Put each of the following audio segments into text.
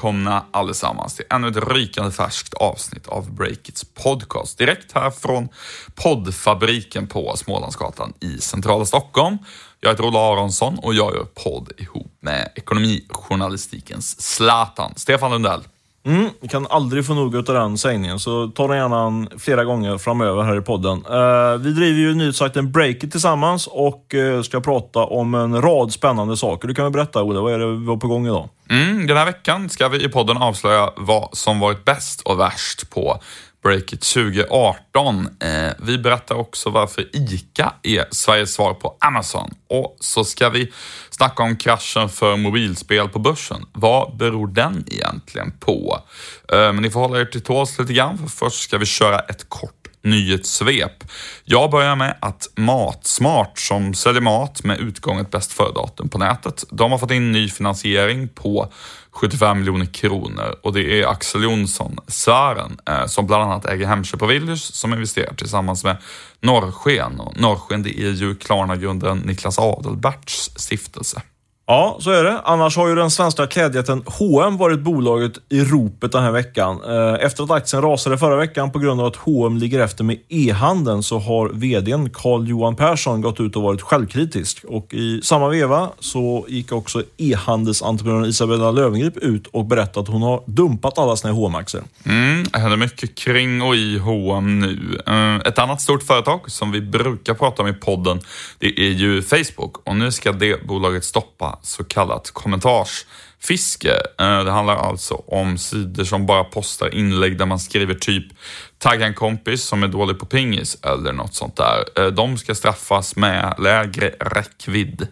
Välkomna allesammans till ännu ett rykande färskt avsnitt av Breakits podcast. Direkt här från poddfabriken på Smålandsgatan i centrala Stockholm. Jag heter Ola Aronsson och jag gör podd ihop med ekonomijournalistikens Zlatan, Stefan Lundell. Mm, vi kan aldrig få nog av den sägningen, så ta den gärna flera gånger framöver här i podden. Eh, vi driver ju nyhetssajten Breakit tillsammans och eh, ska prata om en rad spännande saker. Du kan väl berätta, Olle, vad är det vi har på gång idag? Mm, den här veckan ska vi i podden avslöja vad som varit bäst och värst på Breakit 2018. Eh, vi berättar också varför ICA är Sveriges svar på Amazon. Och så ska vi snacka om kraschen för mobilspel på börsen. Vad beror den egentligen på? Eh, men ni får hålla er till tåls lite grann, för först ska vi köra ett kort nyhetssvep. Jag börjar med att Matsmart, som säljer mat med utgånget bäst före-datum på nätet, de har fått in ny finansiering på 75 miljoner kronor och det är Axel Jonsson, Sören, eh, som bland annat äger Hemköp och Willys som investerar tillsammans med Norrsken. Och Norrsken det är ju Klarna-grundaren Niklas Adelberts stiftelse. Ja, så är det. Annars har ju den svenska klädjätten H&M varit bolaget i ropet den här veckan. Eh, efter att aktien rasade förra veckan på grund av att H&M ligger efter med e-handeln så har VDn Carl-Johan Persson gått ut och varit självkritisk. Och i samma veva så gick också e-handelsentreprenören Isabella Löwengrip ut och berättade att hon har dumpat alla sina hm aktier Mm, det händer mycket kring och i H&M nu. Eh, ett annat stort företag som vi brukar prata om i podden, det är ju Facebook och nu ska det bolaget stoppa så kallat kommentarsfiske. Eh, det handlar alltså om sidor som bara postar inlägg där man skriver typ tagga en kompis som är dålig på pingis eller något sånt där. Eh, de ska straffas med lägre räckvidd.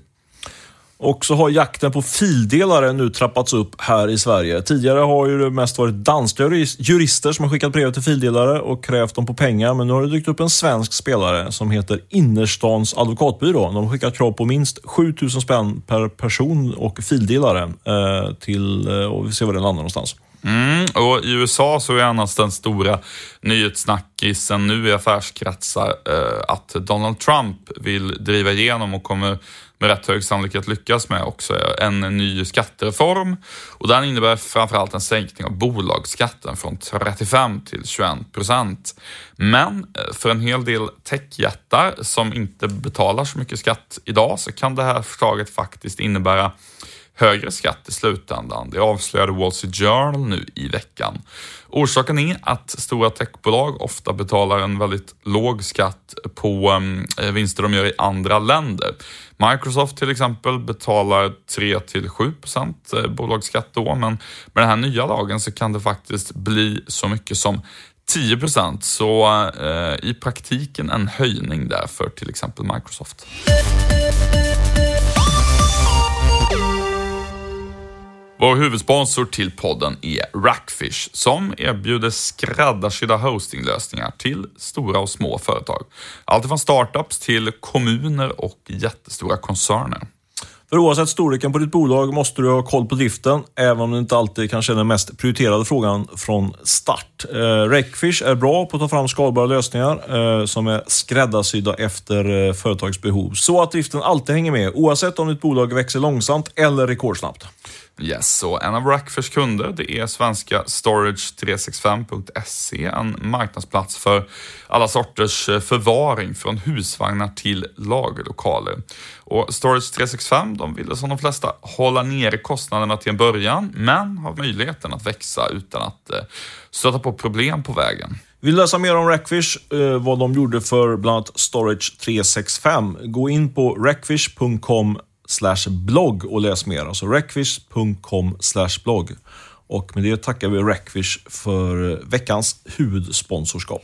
Och så har jakten på fildelare nu trappats upp här i Sverige. Tidigare har ju det mest varit danska jurister som har skickat brev till fildelare och krävt dem på pengar. Men nu har det dykt upp en svensk spelare som heter Innerstans advokatbyrå. De har skickat krav på minst 7000 spänn per person och fildelare eh, till, eh, och vi ser var det landar någonstans. Mm, och I USA så är annars den stora nyhetssnackisen nu i affärskretsar eh, att Donald Trump vill driva igenom och kommer med rätt hög sannolikhet lyckas med också en ny skattereform. Och den innebär framförallt en sänkning av bolagsskatten från 35 till 21 procent. Men eh, för en hel del techjättar som inte betalar så mycket skatt idag så kan det här förslaget faktiskt innebära högre skatt i slutändan. Det avslöjade Wall Street Journal nu i veckan. Orsaken är att stora techbolag ofta betalar en väldigt låg skatt på ehm, vinster de gör i andra länder. Microsoft till exempel betalar 3 till 7 procent eh, bolagsskatt då, men med den här nya lagen så kan det faktiskt bli så mycket som 10 procent. Så eh, i praktiken en höjning där för till exempel Microsoft. Vår huvudsponsor till podden är Rackfish som erbjuder skräddarsydda hostinglösningar till stora och små företag. Allt från startups till kommuner och jättestora koncerner. För oavsett storleken på ditt bolag måste du ha koll på driften, även om det inte alltid kanske är den mest prioriterade frågan från start. Eh, Rackfish är bra på att ta fram skalbara lösningar eh, som är skräddarsydda efter eh, företagsbehov, så att driften alltid hänger med, oavsett om ditt bolag växer långsamt eller rekordsnabbt. Yes, så en av Rackfish kunder det är svenska Storage365.se, en marknadsplats för alla sorters eh, förvaring från husvagnar till lagerlokaler. Och Storage365 de ville som de flesta hålla nere kostnaderna till en början, men har möjligheten att växa utan att eh, stöta på problem på vägen. Vill läsa mer om Rackfish, eh, vad de gjorde för bland annat Storage365, gå in på rackfish.com blogg och läs mer. Alltså recfish.com blogg. Och med det tackar vi Rackfish för veckans huvudsponsorskap.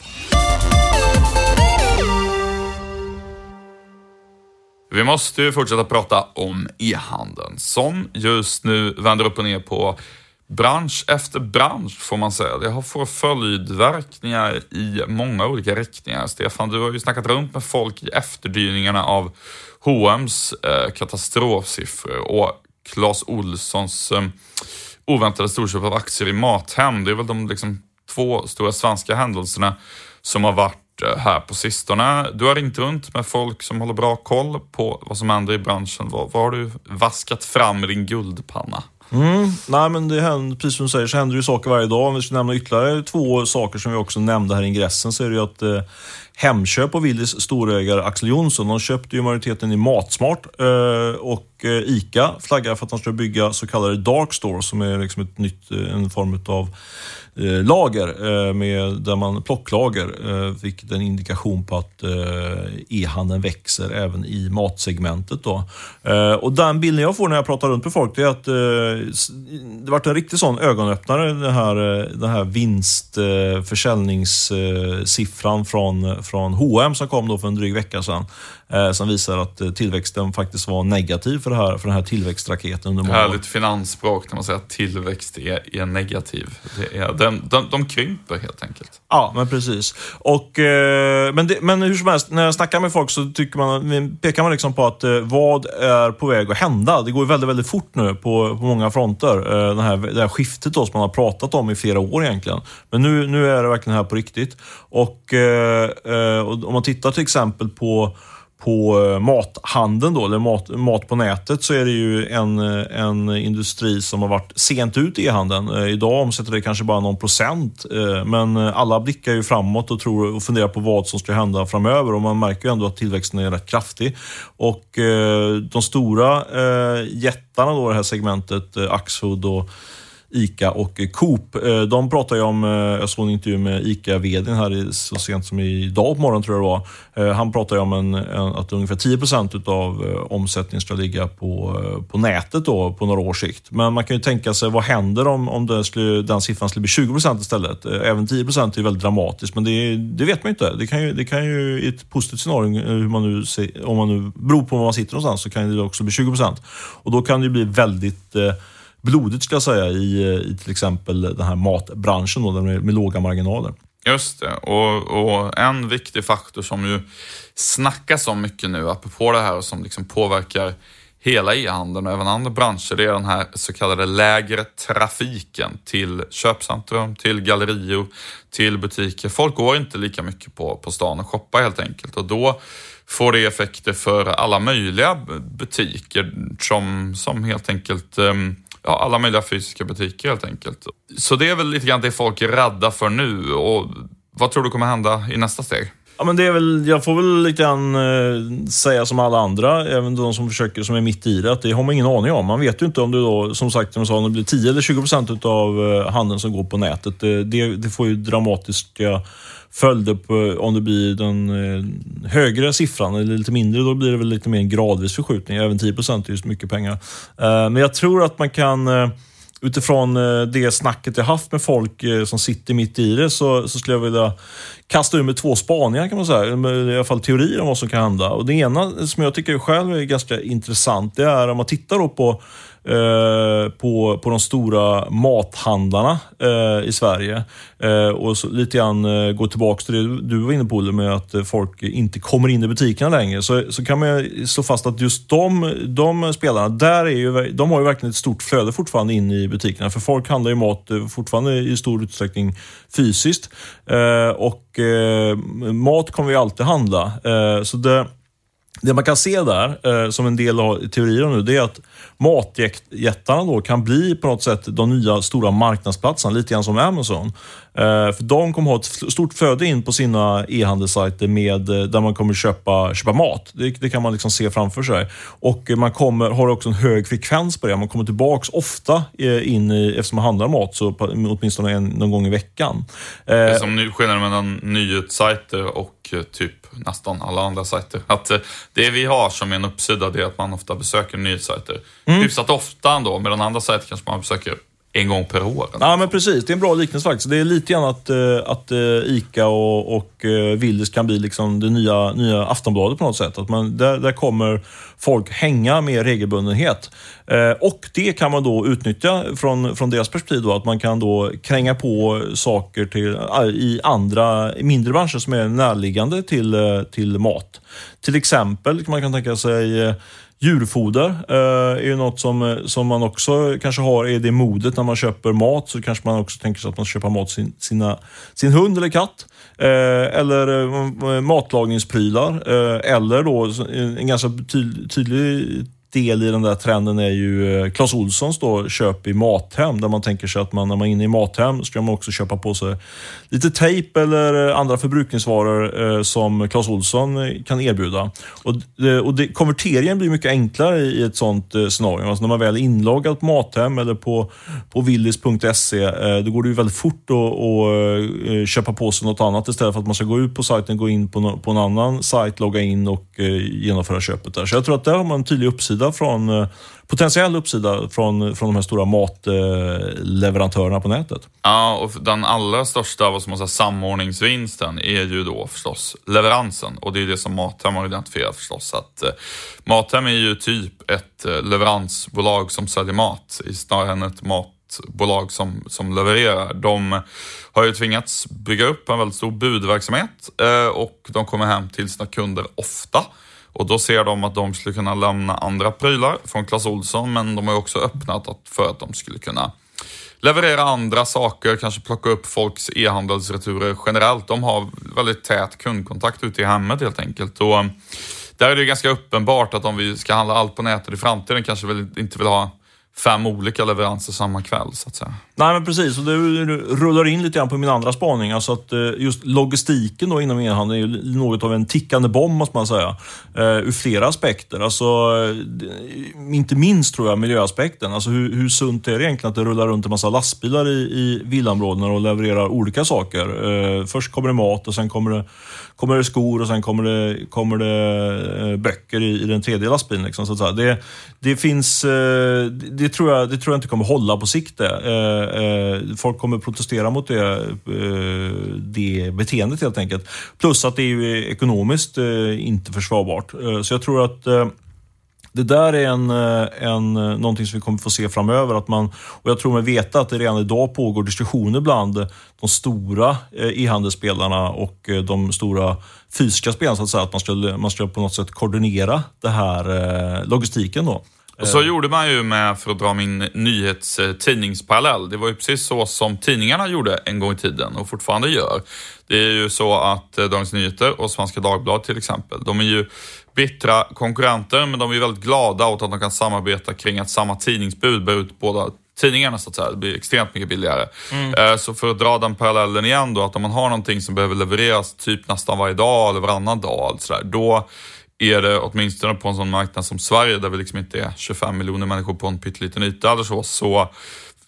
Vi måste ju fortsätta prata om e-handeln som just nu vänder upp och ner på bransch efter bransch får man säga. Det har fått följdverkningar i många olika riktningar. Stefan, du har ju snackat runt med folk i efterdyningarna av H&M's eh, katastrofsiffror och Clas Olssons eh, oväntade storköp av aktier i Mathem. Det är väl de liksom, två stora svenska händelserna som har varit eh, här på sistone. Du har ringt runt med folk som håller bra koll på vad som händer i branschen. Vad, vad har du vaskat fram i din guldpanna? Mm, nej, men det händer, precis som du säger så händer det ju saker varje dag. Om vi ska nämna ytterligare två saker som vi också nämnde här i ingressen så är det ju att eh, Hemköp och Willys storägare Axel Jonsson, de köpte ju majoriteten i Matsmart eh, och eh, ICA flaggar för att de ska bygga så kallade Dark Store som är liksom ett nytt, eh, en form av Eh, lager, eh, med, där man plocklager, eh, vilket är en indikation på att eh, e-handeln växer även i matsegmentet. Då. Eh, och den bilden jag får när jag pratar runt med folk, det är att eh, det varit en riktig sån ögonöppnare, den här, den här vinstförsäljningssiffran från, från H&M som kom då för en dryg vecka sedan som visar att tillväxten faktiskt var negativ för, det här, för den här tillväxtraketen under många. Härligt finansspråk när man säger att tillväxt är, är negativ. Det är, de, de, de krymper helt enkelt. Ja, men precis. Och, eh, men, det, men hur som helst, när jag snackar med folk så tycker man, pekar man liksom på att eh, vad är på väg att hända? Det går väldigt, väldigt fort nu på, på många fronter. Eh, det, här, det här skiftet då, som man har pratat om i flera år egentligen. Men nu, nu är det verkligen här på riktigt. Och, eh, eh och om man tittar till exempel på på eh, mathandeln, då, eller mat, mat på nätet, så är det ju en, eh, en industri som har varit sent ut i e-handeln. Eh, idag omsätter det kanske bara någon procent, men alla blickar ju framåt och, tror, och funderar på vad som ska hända framöver och man märker ju ändå att tillväxten är rätt kraftig. Och de stora jättarna då i det här segmentet, Axfood och ICA och Coop. Eh, de pratar ju om, eh, jag såg en intervju med ICA-vdn här så sent som idag på morgonen tror jag det var. Eh, han pratar ju om en, en, att ungefär 10 procent av omsättningen ska ligga på, på nätet då, på några års sikt. Men man kan ju tänka sig, vad händer om, om det skulle, den siffran skulle bli 20 procent istället? Även 10 procent är väldigt dramatiskt, men det, det, vet man inte. Det kan ju, det kan ju i ett positivt scenario, hur man nu, om man nu beror på var man sitter någonstans, så kan det också bli 20 procent. Och då kan det bli väldigt blodigt ska jag säga i, eh, i till exempel den här matbranschen då, med, med låga marginaler. Just det, och, och, en viktig faktor som ju snackas om mycket nu, apropå det här och som liksom påverkar hela e-handeln och även andra branscher, det är den här så kallade lägre trafiken till köpcentrum, till gallerior, till butiker. Folk går inte lika mycket på, på stan och shoppar helt enkelt och då får det effekter för alla möjliga butiker som, som helt enkelt um, ja, alla möjliga fysiska butiker helt enkelt. Så det är väl lite grann det folk är rädda för nu och vad tror du kommer hända i nästa steg? Ja, men det är väl, jag får väl lite grann eh, säga som alla andra, även de som försöker, som är mitt i det, att det har man ingen aning om. Man vet ju inte om det då, som sagt, som sa, om det blir 10 eller 20 procent av eh, handeln som går på nätet. Det, det, det får ju dramatiska följde upp eh, om det blir den eh, högre siffran eller lite mindre, då blir det väl lite mer en gradvis förskjutning. Även 10 procent är ju så mycket pengar. Eh, men jag tror att man kan utifrån det snacket jag haft med folk som sitter mitt i det så, så skulle jag vilja kasta ur med två spaningar kan man säga. I alla fall teorier om vad som kan hända. Och det ena som jag tycker själv är ganska intressant, det är om man tittar då på Eh, på, på de stora mathandlarna eh, i Sverige. Eh, och så, lite grann eh, gå tillbaka till det du var inne på med att eh, folk inte kommer in i butikerna längre. Så, så kan man slå fast att just de, de spelarna, där är ju, de har ju verkligen ett stort flöde fortfarande in i butikerna. För folk handlar ju mat eh, fortfarande i stor utsträckning fysiskt. Eh, och eh, mat kommer vi alltid handla. så det det man kan se där, eh, som en del av teorierna nu, det är att matjättarna då kan bli på något sätt de nya stora marknadsplatserna, lite grann som Amazon. Eh, för de kommer ha ett stort flöde in på sina e-handelssajter med, eh, där man kommer köpa, köpa mat. Det, det, kan man liksom se framför sig. Och man kommer, har också en hög frekvens på det. Man kommer tillbaks ofta in i, eftersom man handlar mat, så på, åtminstone en, någon gång i veckan. Det är som skillnaden mellan nyhetssajter och typ nästan alla andra sajter. Att det vi har som en uppsida det är att man ofta besöker nyhetssajter. Mm. Hyfsat ofta ändå, medan andra sajter kanske man besöker en gång per år. Ja, men precis. Det är en bra liknelse faktiskt. Det är lite grann att, eh, att eh, ICA och, och eh, Willys kan bli liksom det nya, nya Aftonbladet på något sätt. Att man, där, där kommer folk hänga med regelbundenhet. Och det kan man då utnyttja från, från deras perspektiv, då, att man kan då kränga på saker till, i andra mindre branscher som är närliggande till, till mat. Till exempel kan man kan tänka sig Djurfoder eh, är ju något som, eh, som man också kanske har, i det modet när man köper mat så kanske man också tänker sig att man köper mat sin, sina, sin hund eller katt. Eh, eller eh, matlagningsprylar. Eh, eller då en ganska tydlig del i den där trenden är ju eh, Clas Olssons då, köp i Mathem, där man tänker sig att man, när man är inne i Mathem ska man också köpa på sig lite tejp eller eh, andra förbrukningsvaror eh, som Clas Olsson eh, kan erbjuda. Och, och det, konverteringen blir mycket enklare i ett sånt eh, scenario. Alltså när man väl är inloggad på Mathem eller på, på willys.se, eh, då går det ju väldigt fort att, att eh, köpa på sig något annat istället för att man ska gå ut på sajten, gå in på, no, på en annan sajt, logga in och eh, genomföra köpet där. Så jag tror att där har man en tydlig uppsida från, eh, potentiell uppsida från, från de här stora matleverantörerna på nätet. Ja, och den allra största vad som man säga, samordningsvinsten är ju då förstås leveransen. Och det är det som Mathem har identifierat förstås. Att, eh, Mathem är ju typ ett eh, leveransbolag som säljer mat snarare än ett matbolag som, som levererar. De har ju tvingats bygga upp en väldigt stor budverksamhet eh, och de kommer hem till sina kunder ofta. Och då ser de att de skulle kunna lämna andra prylar från Clas Ohlson, men de har också öppnat för att de skulle kunna leverera andra saker, kanske plocka upp folks e-handelsreturer generellt. De har väldigt tät kundkontakt ute i hemmet helt enkelt. Och där är det ganska uppenbart att om vi ska handla allt på nätet i framtiden kanske vi inte vill ha fem olika leveranser samma kväll så att säga. Nej men precis, och det rullar in lite grann på min andra spaning. Alltså att eh, just logistiken då inom e-handeln är ju något av en tickande bomb måste man säga. Eh, ur flera aspekter. Alltså, eh, inte minst tror jag miljöaspekten. Alltså hur, hur sunt är det egentligen att det rullar runt en massa lastbilar i, i villaområdena och levererar olika saker? Först kommer det mat och sen kommer det, kommer det skor och sen kommer det, kommer det eh, böcker i, i den tredje lastbilen. Liksom, så att säga. Det, det finns... Eh, det, tror jag, det tror jag inte kommer hålla på sikt. Det. Eh, folk kommer protestera mot det, det beteendet helt enkelt. Plus att det är ekonomiskt inte försvarbart. Så jag tror att det där är en, eh, en, eh, någonting som vi kommer få se framöver. Att man, och jag tror mig veta att det redan idag pågår diskussioner bland de stora eh, e-handelsspelarna och de stora fysiska spelarna. Så att, säga, att man, skulle, man skulle på något sätt koordinera det här logistiken. Då. Och så gjorde man ju med, för att dra min nyhetstidningsparallell, det var ju precis så som tidningarna gjorde en gång i tiden och fortfarande gör. Det är ju så att Dagens Nyheter och Svenska Dagbladet till exempel, de är ju bittra konkurrenter, men de är väldigt glada åt att de kan samarbeta kring att samma tidningsbud bär ut båda tidningarna så att säga. Det blir extremt mycket billigare. Mm. Eh, så för att dra den parallellen igen då, att om man har någonting som behöver levereras typ nästan varje dag eller varannan dag, så där, då är det åtminstone på en sån marknad som Sverige där vi liksom inte är 25 miljoner människor på en pytteliten yta eller så, så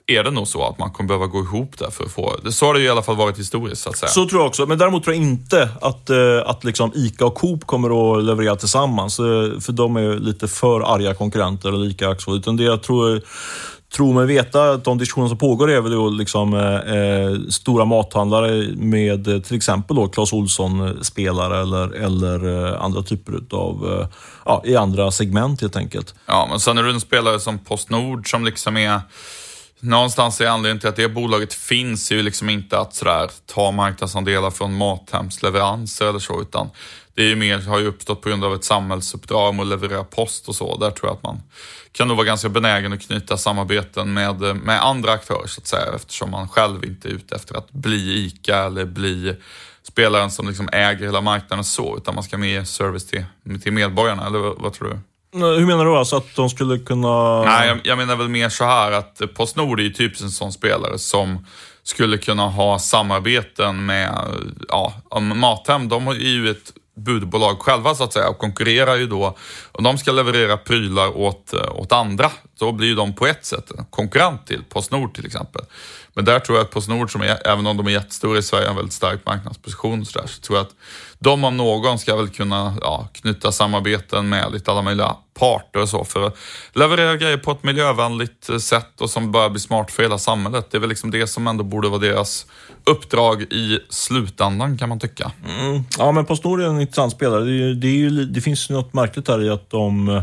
är det nog så att man kommer behöva gå ihop där för att få... Så har det i alla fall varit historiskt så att säga. Så tror jag också. Men däremot tror jag inte att, eh, att liksom ICA och Coop kommer att leverera tillsammans. Eh, för de är lite för arga konkurrenter och lika så. Utan det jag tror tror mig veta att de diskussioner som pågår är väl då liksom, eh, eh stora mathandlare med till exempel då Clas Ohlson-spelare eller, eller andra typer av, eh, ja, i andra segment helt enkelt. Ja, men sen är det en spelare som Postnord som liksom är Någonstans är anledningen till att det bolaget finns ju liksom inte att sådär, ta marknadsandelar från Mathemsleveranser eller så, utan det är ju mer, har ju uppstått på grund av ett samhällsuppdrag om att leverera post och så. Där tror jag att man kan nog vara ganska benägen att knyta samarbeten med, med andra aktörer så att säga eftersom man själv inte är ute efter att bli ICA eller bli spelaren som liksom äger hela marknaden så, utan man ska med service till, till medborgarna, eller vad, vad tror du? Hur menar du? Alltså att de skulle kunna... Nej, jag, jag menar väl mer så här att Postnord är ju typiskt en sån spelare som skulle kunna ha samarbeten med, ja, Mathem, de är ju ett budbolag själva så att säga och konkurrerar ju då. Om de ska leverera prylar åt, åt andra, då blir ju de på ett sätt konkurrent till Postnord till exempel. Men där tror jag att Postnord, som är, även om de är jättestora i Sverige, har en väldigt stark marknadsposition så, där, så tror jag att de om någon ska väl kunna ja, knyta samarbeten med lite alla möjliga parter och så för att leverera grejer på ett miljövänligt sätt och som börjar bli smart för hela samhället. Det är väl liksom det som ändå borde vara deras uppdrag i slutändan kan man tycka. Mm. Ja, men Postnord är en intressant spelare. Det, är, det, är ju, det finns något märkligt här i att de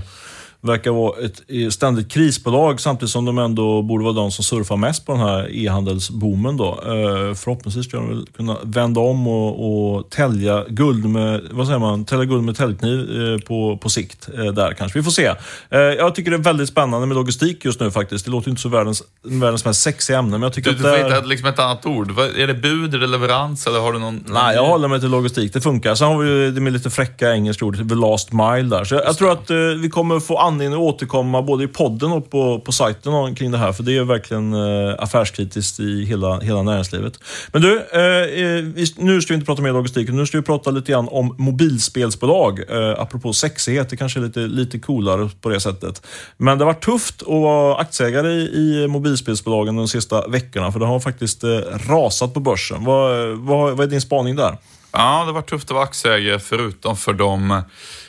verkar vara ett ständigt krisbolag samtidigt som de ändå borde vara de som surfar mest på den här e-handelsboomen. Då. Eh, förhoppningsvis ska de väl kunna vända om och, och tälja guld med, vad säger man, tälja guld med täljkniv eh, på, på sikt. Eh, där kanske. Vi får se. Jag tycker det är väldigt spännande med logistik just nu faktiskt. Det låter inte så världens, världens mest sexiga ämne, men jag tycker du, att... Du får hitta liksom ett annat ord. Är det bud, är det leverans eller har du någon... Nej, jag håller mig till logistik. Det funkar. Sen har vi det med lite fräcka engelska ordet, the last mile där. Så jag, jag tror att vi kommer få anledning att återkomma både i podden och på, på sajten kring det här, för det är verkligen eh, affärskritiskt i hela, hela näringslivet. Men du, eh, eh nu ska vi inte prata mer logistik, nu ska vi prata lite grann om mobilspelsbolag. Eh, apropå sexighet, det kanske är lite, lite coolare på det sättet. Men det har varit tufft att vara aktieägare i, i mobilspelsbolagen de sista veckorna, för det har faktiskt eh, rasat på börsen. Vad, vad, vad är din spaning där? Ja, det var tufft att vara aktieägare förutom för de eh,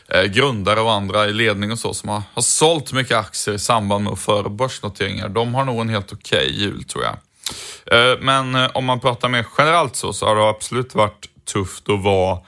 Eh, grundare och andra i ledning och så som har, har sålt mycket aktier i samband med och före börsnoteringar. De har nog en helt okej okay jul tror jag. Eh, men eh, om man pratar mer generellt så, så har det absolut varit tufft att vara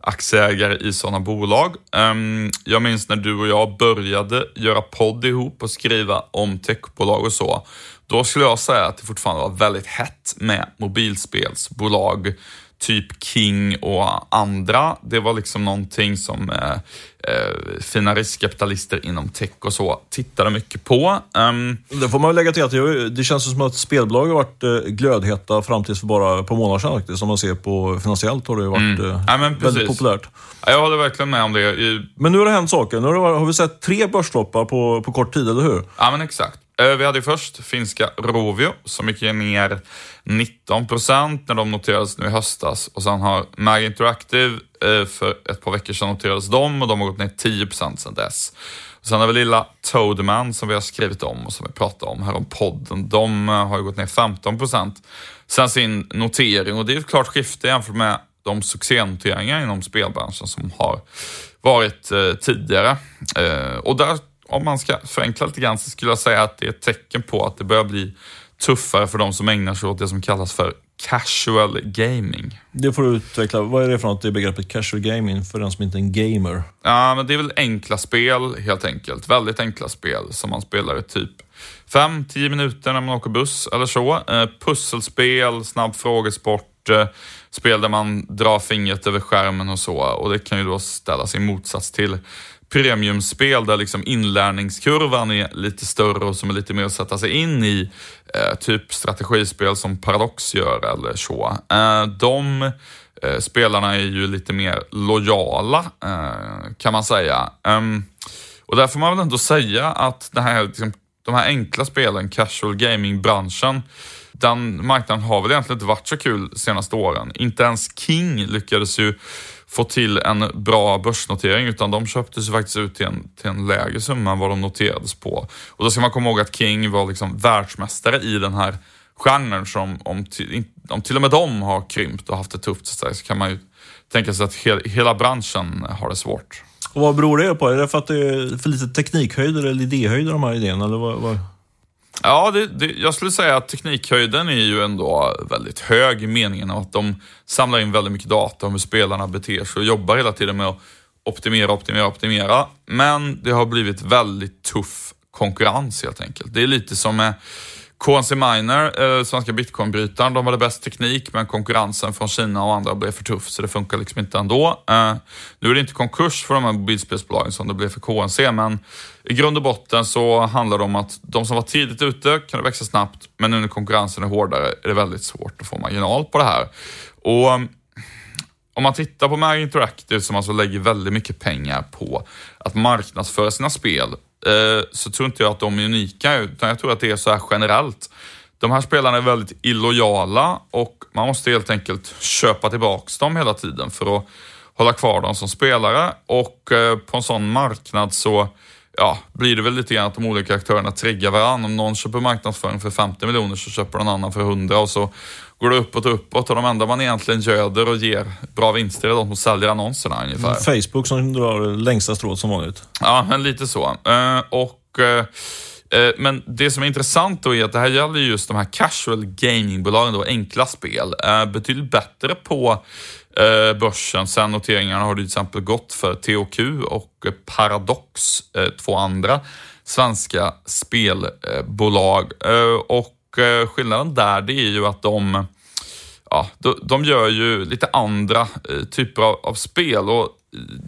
aktieägare i sådana bolag. Ehm, jag minns när du och jag började göra podd ihop och skriva om techbolag och så. Då skulle jag säga att det fortfarande var väldigt hett med mobilspelsbolag typ King och andra. Det var liksom någonting som eh, eh, fina riskkapitalister inom tech och så tittade mycket på. Um, det får man lägga till att det, det känns som att spelbolag har varit eh, glödheta fram tills för bara ett par månader sedan faktiskt. Som man ser på finansiellt har det varit mm. eh, ja, väldigt populärt. Jag håller verkligen med om det. Men nu har det hänt saker. Nu har, har vi sett tre börsloppar på, på kort tid, eller hur? Ja, men exakt. Eh, vi hade först finska Rovio som gick ner 19 procent när de noterades nu i höstas och sen har Mag Interactive eh, för ett par veckor sedan noterades de och de har gått ner 10 procent sedan dess. Och sen har vi lilla Toadman som vi har skrivit om och som vi pratade om här om podden. De eh, har ju gått ner 15 procent sen sin notering och det är ett klart skifte jämfört med de succénoteringar inom spelbranschen som har varit tidigare. och där om man ska förenkla lite grann så skulle jag säga att det är ett tecken på att det börjar bli tuffare för de som ägnar sig åt det som kallas för casual gaming. Det får du utveckla. Vad är det för något, det begreppet casual gaming, för den som inte är en gamer? Ja, men det är väl enkla spel helt enkelt. Väldigt enkla spel som man spelar i typ 5-10 minuter när man åker buss eller så. Eh, pusselspel, snabb frågesport, eh, spel där man drar fingret över skärmen och så. Och det kan ju då ställas i motsats till premiumspel där liksom inlärningskurvan är lite större och som är lite mer att sätta sig in i. Eh, typ strategispel som Paradox gör eller så. Eh, de eh, spelarna är ju lite mer lojala eh, kan man säga. Ehm, och där får man väl ändå säga att det här, liksom, de här enkla spelen, casual gaming-branschen, den marknaden har väl egentligen inte varit så kul de senaste åren. Inte ens King lyckades ju få till en bra börsnotering utan de köptes faktiskt ut till en, till en lägre summa än vad de noterades på. Och då ska man komma ihåg att King var liksom världsmästare i den här genren som om, till, om till och med de har krympt och haft det tufft så kan man ju tänka sig att he, hela branschen har det svårt. Och vad beror det på? Är det för att det är för lite teknikhöjder eller idéhöjder de här idéerna? Eller vad, vad? Ja, det, det, jag skulle säga att teknikhöjden är ju ändå väldigt hög i meningen att de samlar in väldigt mycket data om hur spelarna beter sig och jobbar hela tiden med att optimera, optimera, optimera. Men det har blivit väldigt tuff konkurrens helt enkelt. Det är lite som med KNC Miner, eh, svenska bitcoinbrytaren, de hade bäst teknik men konkurrensen från Kina och andra blev för tuff så det funkar liksom inte ändå. Eh, nu är det inte konkurs för de här mobilspelsbolagen som det blev för KNC men i grund och botten så handlar det om att de som var tidigt ute kunde växa snabbt men nu när konkurrensen är hårdare är det väldigt svårt att få marginal på det här. Och mm, om man tittar på Mag Interactive som alltså lägger väldigt mycket pengar på att marknadsföra sina spel Eh, så tror inte jag att de är unika, utan jag tror att det är så här generellt. De här spelarna är väldigt illojala och man måste helt enkelt köpa tillbaks dem hela tiden för att hålla kvar dem som spelare. Och eh, på en sån marknad så ja, blir det väl lite grann att de olika aktörerna triggar varandra. Om någon köper marknadsföring för 50 miljoner så köper någon annan för 100 och så går det uppåt och uppåt och de enda man egentligen göder och ger bra vinster är de som säljer annonserna ungefär. Facebook som drar längsta strået som vanligt. Ja, men lite så. Uh, och uh, men det som är intressant då är att det här gäller just de här casual gamingbolagen, då, enkla spel. Betydligt bättre på Eh, börsen. Sen noteringarna har det till exempel gått för THQ och Paradox, eh, två andra svenska spelbolag. Eh, och skillnaden där det är ju att de, ja, de, gör ju lite andra typer av, av, spel. Och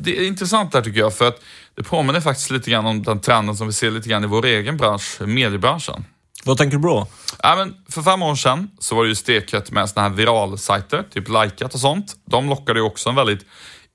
det är intressant där tycker jag, för att det påminner faktiskt lite grann om den trenden som vi ser lite grann i vår egen bransch, mediebranschen. Vad tänker du på? Ja, men för fem år sedan så var det ju stekhett med såna här viralsajter, typ Likeat och sånt. De lockade ju också en väldigt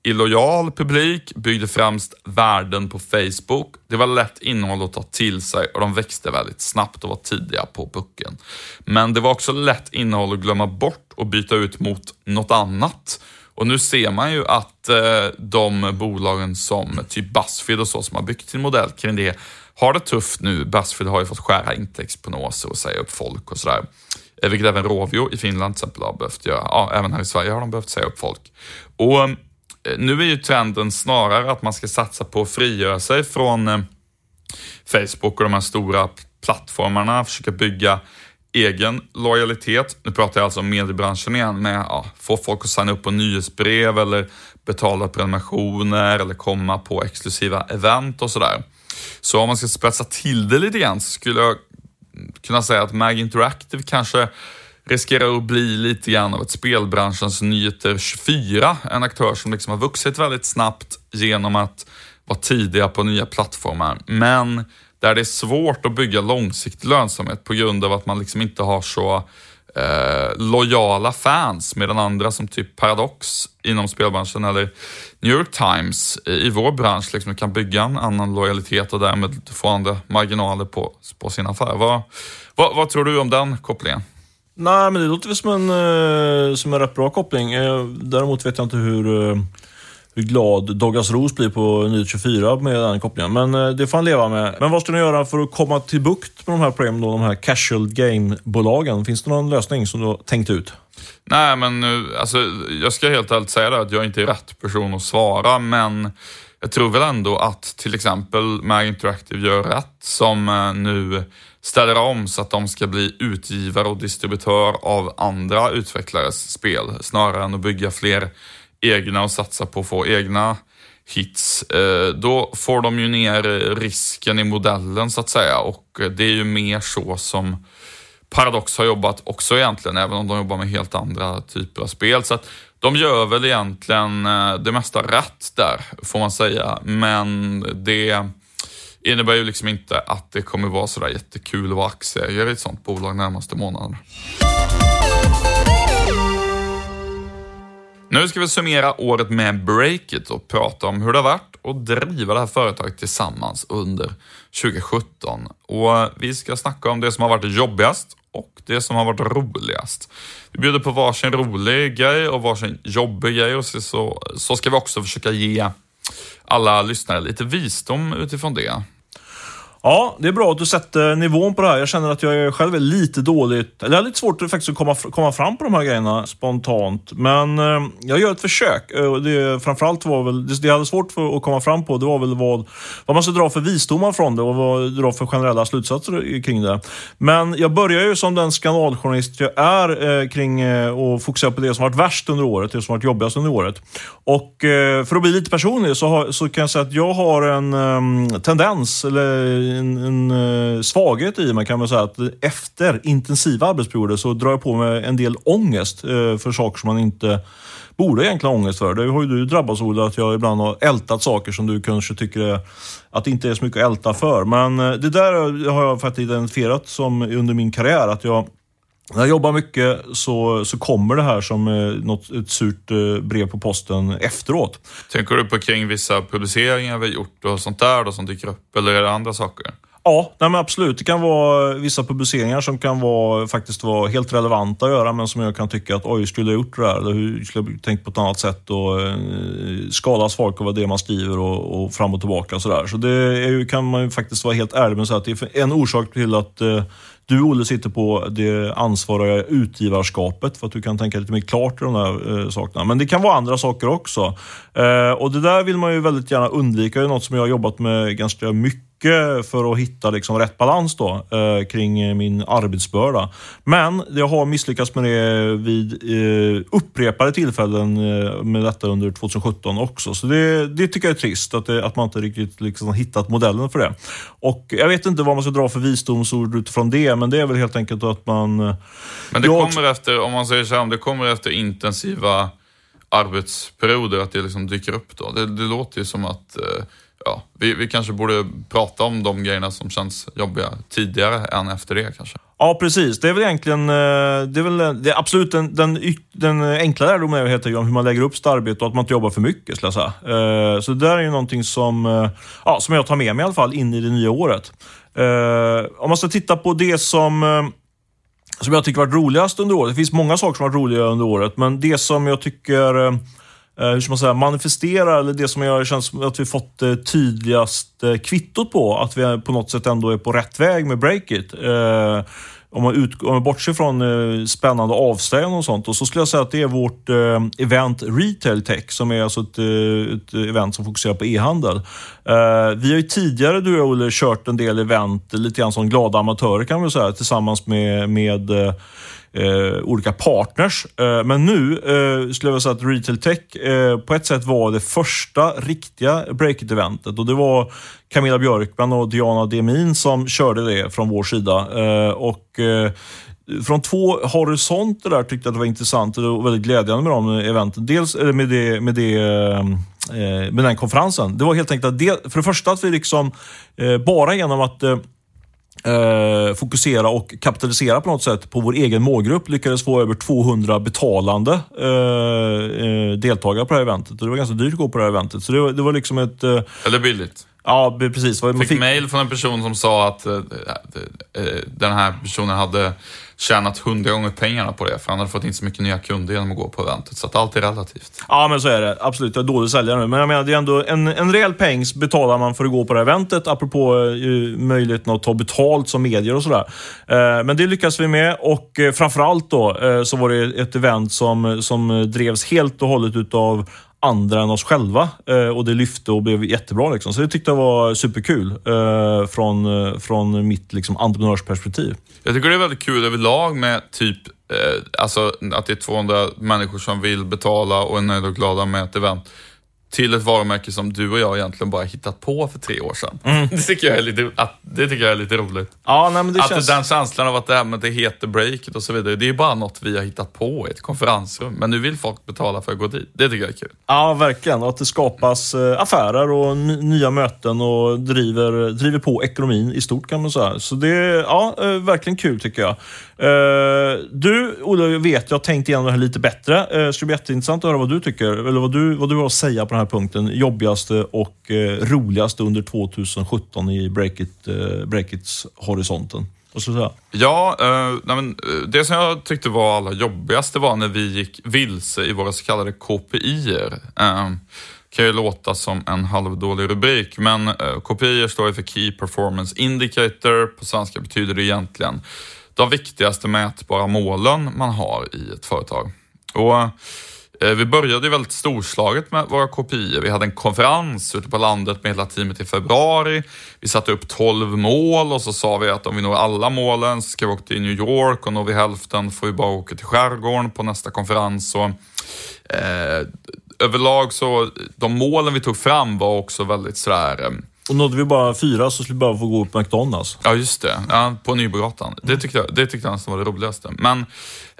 illojal publik, byggde främst värden på Facebook. Det var lätt innehåll att ta till sig och de växte väldigt snabbt och var tidiga på pucken. Men det var också lätt innehåll att glömma bort och byta ut mot något annat. Och nu ser man ju att eh, de bolagen som typ Buzzfeed och så som har byggt sin modell kring det har det tufft nu. Buzzfeed har ju fått skära intäktsprognoser och säga upp folk och sådär. Eh, vilket även Rovio i Finland till exempel har behövt göra. Ja, även här i Sverige har de behövt säga upp folk. Och eh, nu är ju trenden snarare att man ska satsa på att frigöra sig från eh, Facebook och de här stora plattformarna, försöka bygga egen lojalitet. Nu pratar jag alltså om mediebranschen igen med ja, få folk att signa upp på nyhetsbrev eller betala prenumerationer eller komma på exklusiva event och sådär. Så om man ska spetsa till det lite grann så skulle jag kunna säga att Mag Interactive kanske riskerar att bli lite grann av ett spelbranschens nyheter 24. En aktör som liksom har vuxit väldigt snabbt genom att vara tidiga på nya plattformar. Men där det är svårt att bygga långsiktig lönsamhet på grund av att man liksom inte har så eh, lojala fans medan andra som typ Paradox inom spelbranschen eller New York Times i vår bransch liksom kan bygga en annan lojalitet och därmed få andra marginaler på, på sin affär. Vad, vad, vad tror du om den kopplingen? Nej, men det låter väl som en, eh, som en rätt bra koppling. Eh, däremot vet jag inte hur, eh, hur glad Douglas Ros blir på Nyhet 24 med den kopplingen. Men eh, det får han leva med. Men vad ska ni göra för att komma till bukt med de här problemen, då, de här casual game-bolagen? Finns det någon lösning som du har tänkt ut? Nej, men eh, alltså, jag ska helt ärligt säga det, att jag inte är rätt person att svara, men jag tror väl ändå att till exempel Mag Interactive gör rätt som eh, nu ställer om så att de ska bli utgivare och distributör av andra utvecklares spel snarare än att bygga fler egna och satsa på att få egna hits. Eh, då får de ju ner risken i modellen så att säga och det är ju mer så som Paradox har jobbat också egentligen, även om de jobbar med helt andra typer av spel. Så att de gör väl egentligen eh, det mesta rätt där, får man säga. Men det innebär ju liksom inte att det kommer vara sådär jättekul att vara aktieägare i ett sånt bolag närmaste månaderna. Nu ska vi summera året med Breakit och prata om hur det har varit att driva det här företaget tillsammans under 2017. Och vi ska snacka om det som har varit jobbigast och det som har varit roligast. Vi bjuder på varsin rolig grej och varsin jobbig grej och så, så ska vi också försöka ge alla lyssnare lite visdom utifrån det. Ja, det är bra att du sätter nivån på det här. Jag känner att jag själv är lite dåligt, eller jag har lite svårt faktiskt att komma, komma fram på de här grejerna spontant. Men eh, jag gör ett försök. Eh, det, framförallt var väl, det, det jag hade svårt för att komma fram på, det var väl vad, vad man ska dra för visdomar från det och vad dra för generella slutsatser kring det. Men jag börjar ju som den skandaljournalist jag är eh, kring eh, och fokusera på det som varit värst under året, det som varit jobbigast under året. Och eh, för att bli lite personlig så, har, så kan jag säga att jag har en ehm, tendens, eller en, en eh, svaghet i mig kan man säga. Att efter intensiva arbetsperioder så drar jag på mig en del ångest eh, för saker som man inte borde egentligen ha ångest för. Det har ju du drabbats av att jag ibland har ältat saker som du kanske tycker är, att det inte är så mycket att älta för. Men eh, det där har jag faktiskt identifierat som under min karriär. Att jag när jag jobbar mycket så, så kommer det här som något, ett surt brev på posten efteråt. Tänker du på kring vissa publiceringar vi gjort och sånt där då som dyker upp, eller är det andra saker? Ja, nej men absolut. Det kan vara vissa publiceringar som kan vara, faktiskt vara helt relevanta att göra, men som jag kan tycka att oj, skulle jag gjort det där? Eller hur skulle jag tänkt på ett annat sätt? Och eh, skadas folk av det man skriver och, och fram och tillbaka och sådär. Så det är, kan man ju faktiskt vara helt ärlig med att säga att det är en orsak till att eh, du, Olle, sitter på det ansvariga utgivarskapet för att du kan tänka lite mer klart i de här eh, sakerna. Men det kan vara andra saker också. Eh, och det där vill man ju väldigt gärna undvika. Det är något som jag har jobbat med ganska mycket för att hitta liksom rätt balans då, eh, kring min arbetsbörda. Men jag har misslyckats med det vid eh, upprepade tillfällen eh, med detta under 2017 också. Så det, det tycker jag är trist, att, det, att man inte riktigt liksom hittat modellen för det. Och Jag vet inte vad man ska dra för visdomsord utifrån det, men det är väl helt enkelt att man... Men det kommer också... efter, om man säger så här, det kommer efter intensiva arbetsperioder, att det liksom dyker upp då. Det, det låter ju som att eh, ja, vi, vi kanske borde prata om de grejerna som känns jobbiga tidigare än efter det kanske. Ja, precis. Det är väl egentligen, eh, det är väl, det är absolut den, den, den enkla lärdomen är helt om hur man lägger upp sitt arbete och att man inte jobbar för mycket, skulle jag säga. Eh, så det där är ju någonting som, ja, som jag tar med mig i alla fall in i det nya året. Om man ska titta på det som som jag tycker varit roligast under året. Det finns många saker som varit roliga under året, men det som jag tycker eh, eh, hur ska man säga, manifesterar, eller det som jag känns att vi fått eh, tydligast kvittot på, att vi på något sätt ändå är på rätt väg med Breakit om man, ut, om man bortser från eh, spännande avslöjanden och sånt, och så skulle jag säga att det är vårt eh, event Retail Tech, som är alltså ett, eh, ett event som fokuserar på e-handel. Eh, vi har ju tidigare, du och Olle, kört en del event, lite grann som glada amatörer kan man säga, tillsammans med, med eh, eh, olika partners. Eh, men nu eh, skulle jag vilja säga att Retail Tech eh, på ett sätt var det första riktiga Breakit-eventet och det var Camilla Björkman och Diana Demin som körde det från vår sida. Eh, och eh, från två horisonter där tyckte jag att det var intressant och väldigt glädjande med de eventen. Dels med, det, med, det, eh, eh, med den konferensen. Det var helt enkelt att det, för det första att vi liksom eh, bara genom att eh, fokusera och kapitalisera på något sätt på vår egen målgrupp. Lyckades få över 200 betalande eh, eh, deltagare på det här eventet. Det var ganska dyrt att gå på det här eventet. Så det var, det var liksom ett... Eh, Eller billigt. Ja, precis. Man fick, fick mail från en person som sa att eh, eh, den här personen hade tjänat hundra gånger pengarna på det, för han hade fått in så mycket nya kunder genom att gå på eventet. Så att allt är relativt. Ja, men så är det. Absolut. Jag är dålig säljare nu. Men jag menar, det är ändå en, en rejäl peng betalar man för att gå på det här eventet, apropå eh, möjligheten att ta betalt som medier och sådär. Eh, men det lyckas vi med och eh, framförallt då eh, så var det ett event som, som drevs helt och hållet utav andra än oss själva. Eh, och det lyfte och blev jättebra. Liksom. Så det tyckte jag var superkul eh, från, eh, från mitt liksom, entreprenörsperspektiv. Jag tycker det är väldigt kul överlag med typ eh, alltså att det är 200 människor som vill betala och är nöjda och glada med ett event till ett varumärke som du och jag egentligen bara hittat på för tre år sedan. Mm. Det, tycker jag är lite, att, det tycker jag är lite roligt. Ja, nej, men det att känns... Den känslan av att det, här med det heter breaket och så vidare, det är bara något vi har hittat på i ett konferensrum. Men nu vill folk betala för att gå dit. Det tycker jag är kul. Ja, verkligen. Och att det skapas eh, affärer och nya möten och driver, driver på ekonomin i stort kan man säga. Så det är ja, eh, verkligen kul tycker jag. Uh, du, Olle, vet jag har tänkt igenom det här lite bättre. Det ska bli jätteintressant att höra vad du tycker, eller vad du, vad du har att säga på den här punkten. Jobbigaste och eh, roligaste under 2017 i Breakit, uh, eh, Breakits horisonten. Ja, eh, nej men, eh, det som jag tyckte var allra jobbigast var när vi gick vilse i våra så kallade KPI-er. Ehm, kan ju låta som en halvdålig rubrik, men eh, KPI står ju för Key Performance Indicator. På svenska betyder det egentligen de viktigaste mätbara målen man har i ett företag. Och eh, vi började väldigt storslaget med våra kopior. Vi hade en konferens ute på landet med hela teamet i februari. Vi satte upp 12 mål och så sa vi att om vi når alla målen så ska vi åka till New York och når vi hälften får vi bara åka till skärgården på nästa konferens. Och, eh, överlag så, de målen vi tog fram var också väldigt sådär eh, och nådde vi bara fyra så skulle vi bara få gå på McDonalds. Ja, just det. Ja, på Nybrogatan. Det tyckte jag, det tyckte jag nästan var det roligaste. Men eh,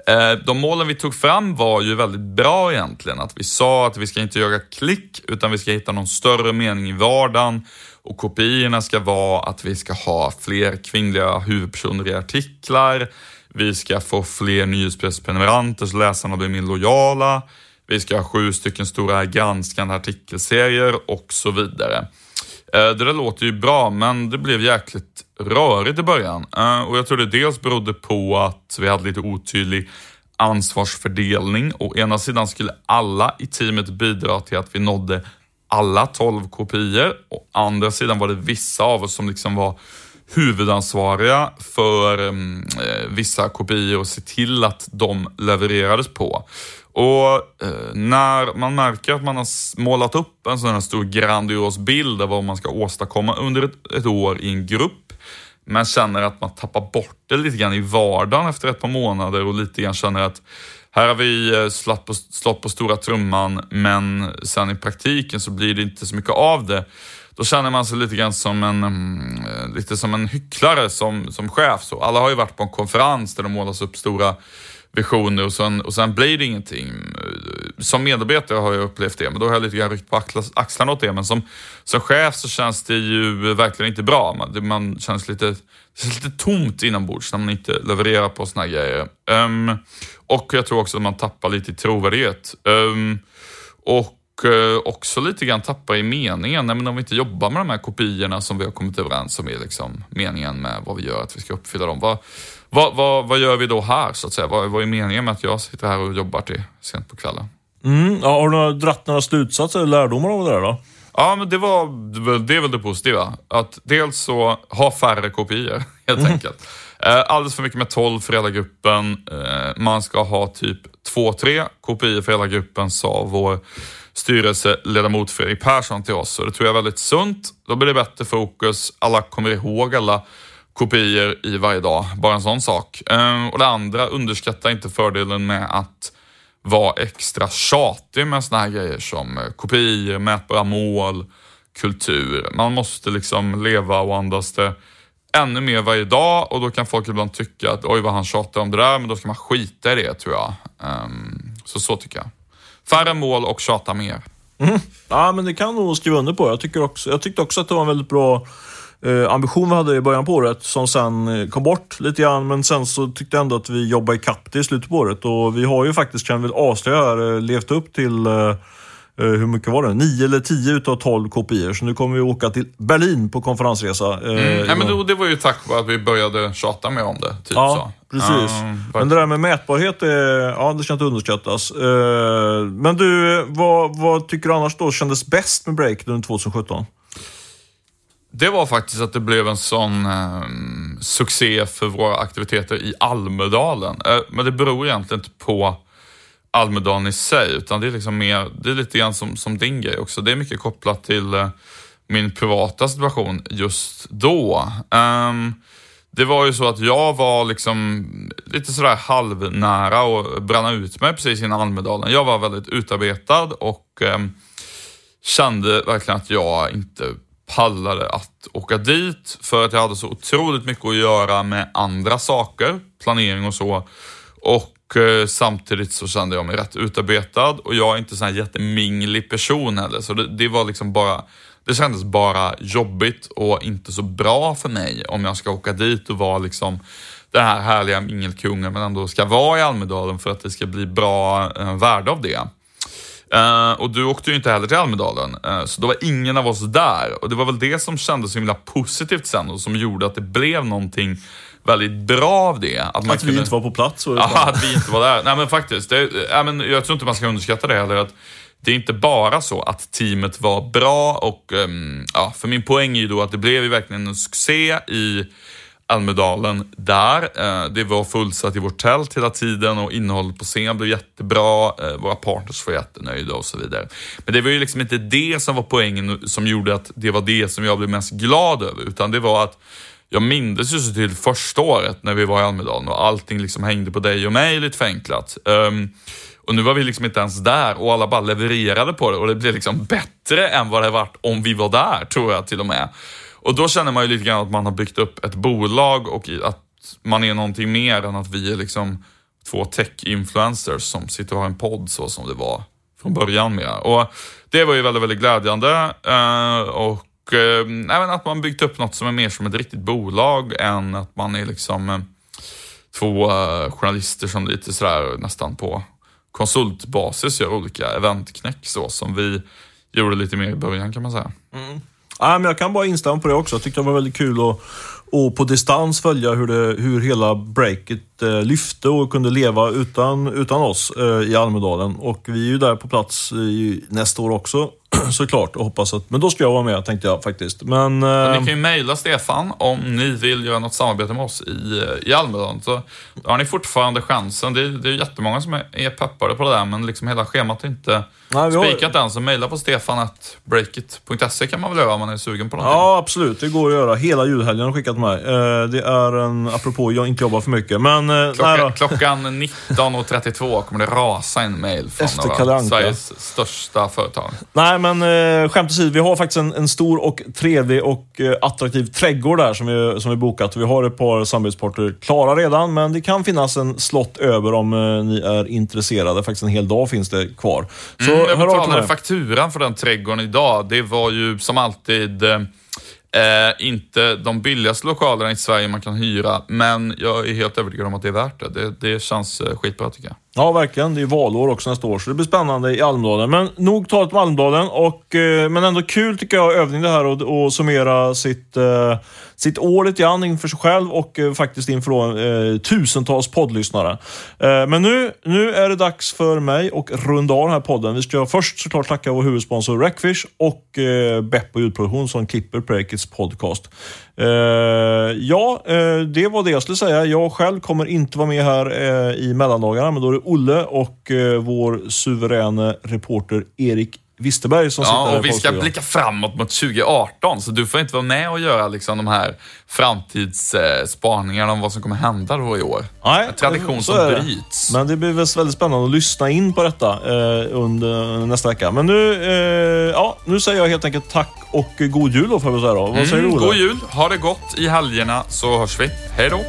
Eh, de målen vi tog fram var ju väldigt bra egentligen. Att vi sa att vi ska inte göra klick, utan vi ska hitta någon större mening i vardagen. Och kopiorna ska vara att vi ska ha fler kvinnliga huvudpersoner i artiklar. Vi ska få fler nyhetsprenumeranter så läsarna blir mer lojala. Vi ska ha sju stycken stora granskande artikelserier och så vidare. Eh, det där låter ju bra, men det blev jäkligt rörigt i början. Eh, och jag tror det dels berodde på att vi hade lite otydlig ansvarsfördelning. Å ena sidan skulle alla i teamet bidra till att vi nådde alla 12 kopior. Å andra sidan var det vissa av oss som liksom var huvudansvariga för mm, eh, vissa kopior och se till att de levererades på. Och eh, när man märker att man har målat upp en sån här stor grandios bild av vad man ska åstadkomma under ett, ett år i en grupp, men känner att man tappar bort det lite grann i vardagen efter ett par månader och lite grann känner att här har vi eh, slått på, slått på stora trumman, men sen i praktiken så blir det inte så mycket av det. Då känner man sig lite grann som en, mm, eh, lite som en hycklare som, som chef. Så alla har ju varit på en konferens där det målas upp stora visioner och sen, och sen blir det ingenting. som medarbetare har jag upplevt det, men då har jag lite grann ryckt på axlarna åt det. Men som, som chef så känns det ju verkligen inte bra. Man, man känns lite, det känns lite tomt inombords när man inte levererar på såna här grejer. Um, och jag tror också att man tappar lite i trovärdighet. Um, och uh, också lite grann tappar i meningen. Nej, men om vi inte jobbar med de här kopiorna som vi har kommit överens om är liksom meningen med vad vi gör, att vi ska uppfylla dem. Vad, vad, vad, vad gör vi då här så att säga? Vad, vad är meningen med att jag sitter här och jobbar till sent på kvällen? Mm, ja, har du dratt några slutsatser eller lärdomar av det där då? Ja, men det, var, det är väl det positiva. Att dels så ha färre kopior, helt mm. enkelt. Eh, alldeles för mycket med 12 för hela gruppen. Eh, man ska ha typ 2-3 kopior för hela gruppen, sa vår styrelseledamot Fredrik Persson till oss. Och det tror jag är väldigt sunt. Då blir det bättre fokus. Alla kommer ihåg alla kopior i varje dag. Bara en sån sak. Ehm, och det andra, underskatta inte fördelen med att vara extra tjatig med såna här grejer som eh, kopior, mätbara mål, kultur. Man måste liksom leva och andas det ännu mer varje dag och då kan folk ibland tycka att oj vad han tjatar om det där, men då ska man skita i det tror jag. Um, så så tycker jag. Färre mål och tjata mer. Mm. Ja, men det kan nog skriva under på. Jag, tycker också, jag tyckte också att det var en väldigt bra eh, ambition vi hade i början på året som sen eh, kom bort lite grann. Men sen så tyckte jag ändå att vi jobbade ikapp det i slutet på året och vi har ju faktiskt, kan vi avslöja här, eh, levt upp till eh, Eh, hur mycket var det? 9 eller 10 utav 12 kopior. Så nu kommer vi åka till Berlin på konferensresa. Mm. Ja, men då, det var ju tack vare att vi började tjata mer om det. Typ ja, så. precis. Um, men det där med mätbarhet, är, ja, det ska inte underskattas. Men du, vad, vad tycker du annars då kändes bäst med Break under 2017? Det var faktiskt att det blev en sån eh, succé för våra aktiviteter i Almedalen. Eh, men det beror egentligen inte på Almedalen i sig, utan det är liksom mer, det är lite grann som, som din grej också. Det är mycket kopplat till eh, min privata situation just då. Um, det var ju så att jag var liksom lite sådär halvnära och bränna ut mig precis innan Almedalen. Jag var väldigt utarbetad och um, kände verkligen att jag inte pallade att åka dit för att jag hade så otroligt mycket att göra med andra saker, planering och så. Och eh, samtidigt så kände jag mig rätt utarbetad och jag är inte så här jätteminglig person heller. Så det, det, var liksom bara, det kändes bara jobbigt och inte så bra för mig om jag ska åka dit och vara liksom den här härliga mingelkungen men ändå ska vara i Almedalen för att det ska bli bra eh, värde av det. Uh, och du åkte ju inte heller till Almedalen, uh, så då var ingen av oss där. Och det var väl det som kändes så himla positivt sen och som gjorde att det blev någonting väldigt bra av det. Att, man att kunde... vi inte var på plats? Ja, att vi inte var där. Nej men faktiskt, det, ja, men jag tror inte man ska underskatta det heller. Att det är inte bara så att teamet var bra och um, ja, för min poäng är ju då att det blev ju verkligen en succé i Almedalen där. Eh, det var fullsatt i vårt tält hela tiden och innehållet på scen blev jättebra. Eh, våra partners var jättenöjda och så vidare. Men det var ju liksom inte det som var poängen som gjorde att det var det som jag blev mest glad över, utan det var att jag mindes ju så till första året när vi var i Almedalen och allting liksom hängde på dig och mig lite förenklat. Ehm, och nu var vi liksom inte ens där och alla bara levererade på det och det blev liksom bättre än vad det varit om vi var där, tror jag till och med. Och då känner man ju lite grann att man har byggt upp ett bolag och att man är någonting mer än att vi är liksom två tech-influencers som sitter och har en podd så som det var från början med. Och det var ju väldigt, väldigt glädjande. Eh, och eh, även att man byggt upp något som är mer som ett riktigt bolag än att man är liksom eh, två journalister som lite sådär nästan på konsultbasis gör olika eventknäck så som vi gjorde lite mer i början kan man säga. Mm. Ja, men jag kan bara instämma på det också. Jag tyckte det var väldigt kul att och på distans följa hur, det, hur hela breaket eh, lyfte och kunde leva utan, utan oss eh, i Almedalen. Och vi är ju där på plats i, nästa år också såklart och hoppas att... Men då ska jag vara med tänkte jag faktiskt. Men, eh, ni kan ju mejla Stefan om ni vill göra något samarbete med oss i, i Almedalen. Så har ni fortfarande chansen. Det, det är jättemånga som är, är peppade på det där, men liksom hela schemat är inte Nej, spikat har... än. Så mejla på stefanatbreakit.se kan man väl göra om man är sugen på någonting. Ja, absolut. Det går att göra. Hela julhelgen har skickat mig. Eh, det är en, apropå jag inte jobbar för mycket. Men, eh, Klocka, klockan 19.32 kommer det rasa en mejl från Sveriges största företag. Nej, men men eh, skämt åsido, vi har faktiskt en, en stor och trevlig och eh, attraktiv trädgård där som vi, som vi bokat. Vi har ett par samarbetspartner klara redan, men det kan finnas en slott över om eh, ni är intresserade. Faktiskt en hel dag finns det kvar. Så mm, jag betalade fakturan för den trädgården idag. Det var ju som alltid eh, eh, inte de billigaste lokalerna i Sverige man kan hyra, men jag är helt övertygad om att det är värt det. Det, det känns eh, skitbra tycker jag. Ja, verkligen. Det är valår också nästa år, så det blir spännande i Almdalen. Men nog talat om Almdalen, och, eh, men ändå kul tycker jag, övning det här och, och summera sitt, eh, sitt år lite grann inför sig själv och eh, faktiskt inför eh, tusentals poddlyssnare. Eh, men nu, nu är det dags för mig och runda av den här podden. Vi ska först såklart tacka vår huvudsponsor Rackfish och eh, Beppo ljudproduktion som klipper Breakits podcast. Uh, ja, uh, det var det jag skulle säga. Jag själv kommer inte vara med här uh, i mellandagarna, men då är det Olle och vår suveräna reporter Erik Wisterberg som sitter Ja, och vi ska blicka framåt mot 2018, så du får inte vara med och göra liksom de här framtidsspaningarna om vad som kommer hända då i år. Nej, En tradition som bryts. Men det blir väl väldigt spännande att lyssna in på detta eh, under nästa vecka. Men nu, eh, ja, nu säger jag helt enkelt tack och god jul då, får jag säga då. Vad säger du, Mm, Olle? god jul, ha det gott i helgerna så hörs vi. Hej då!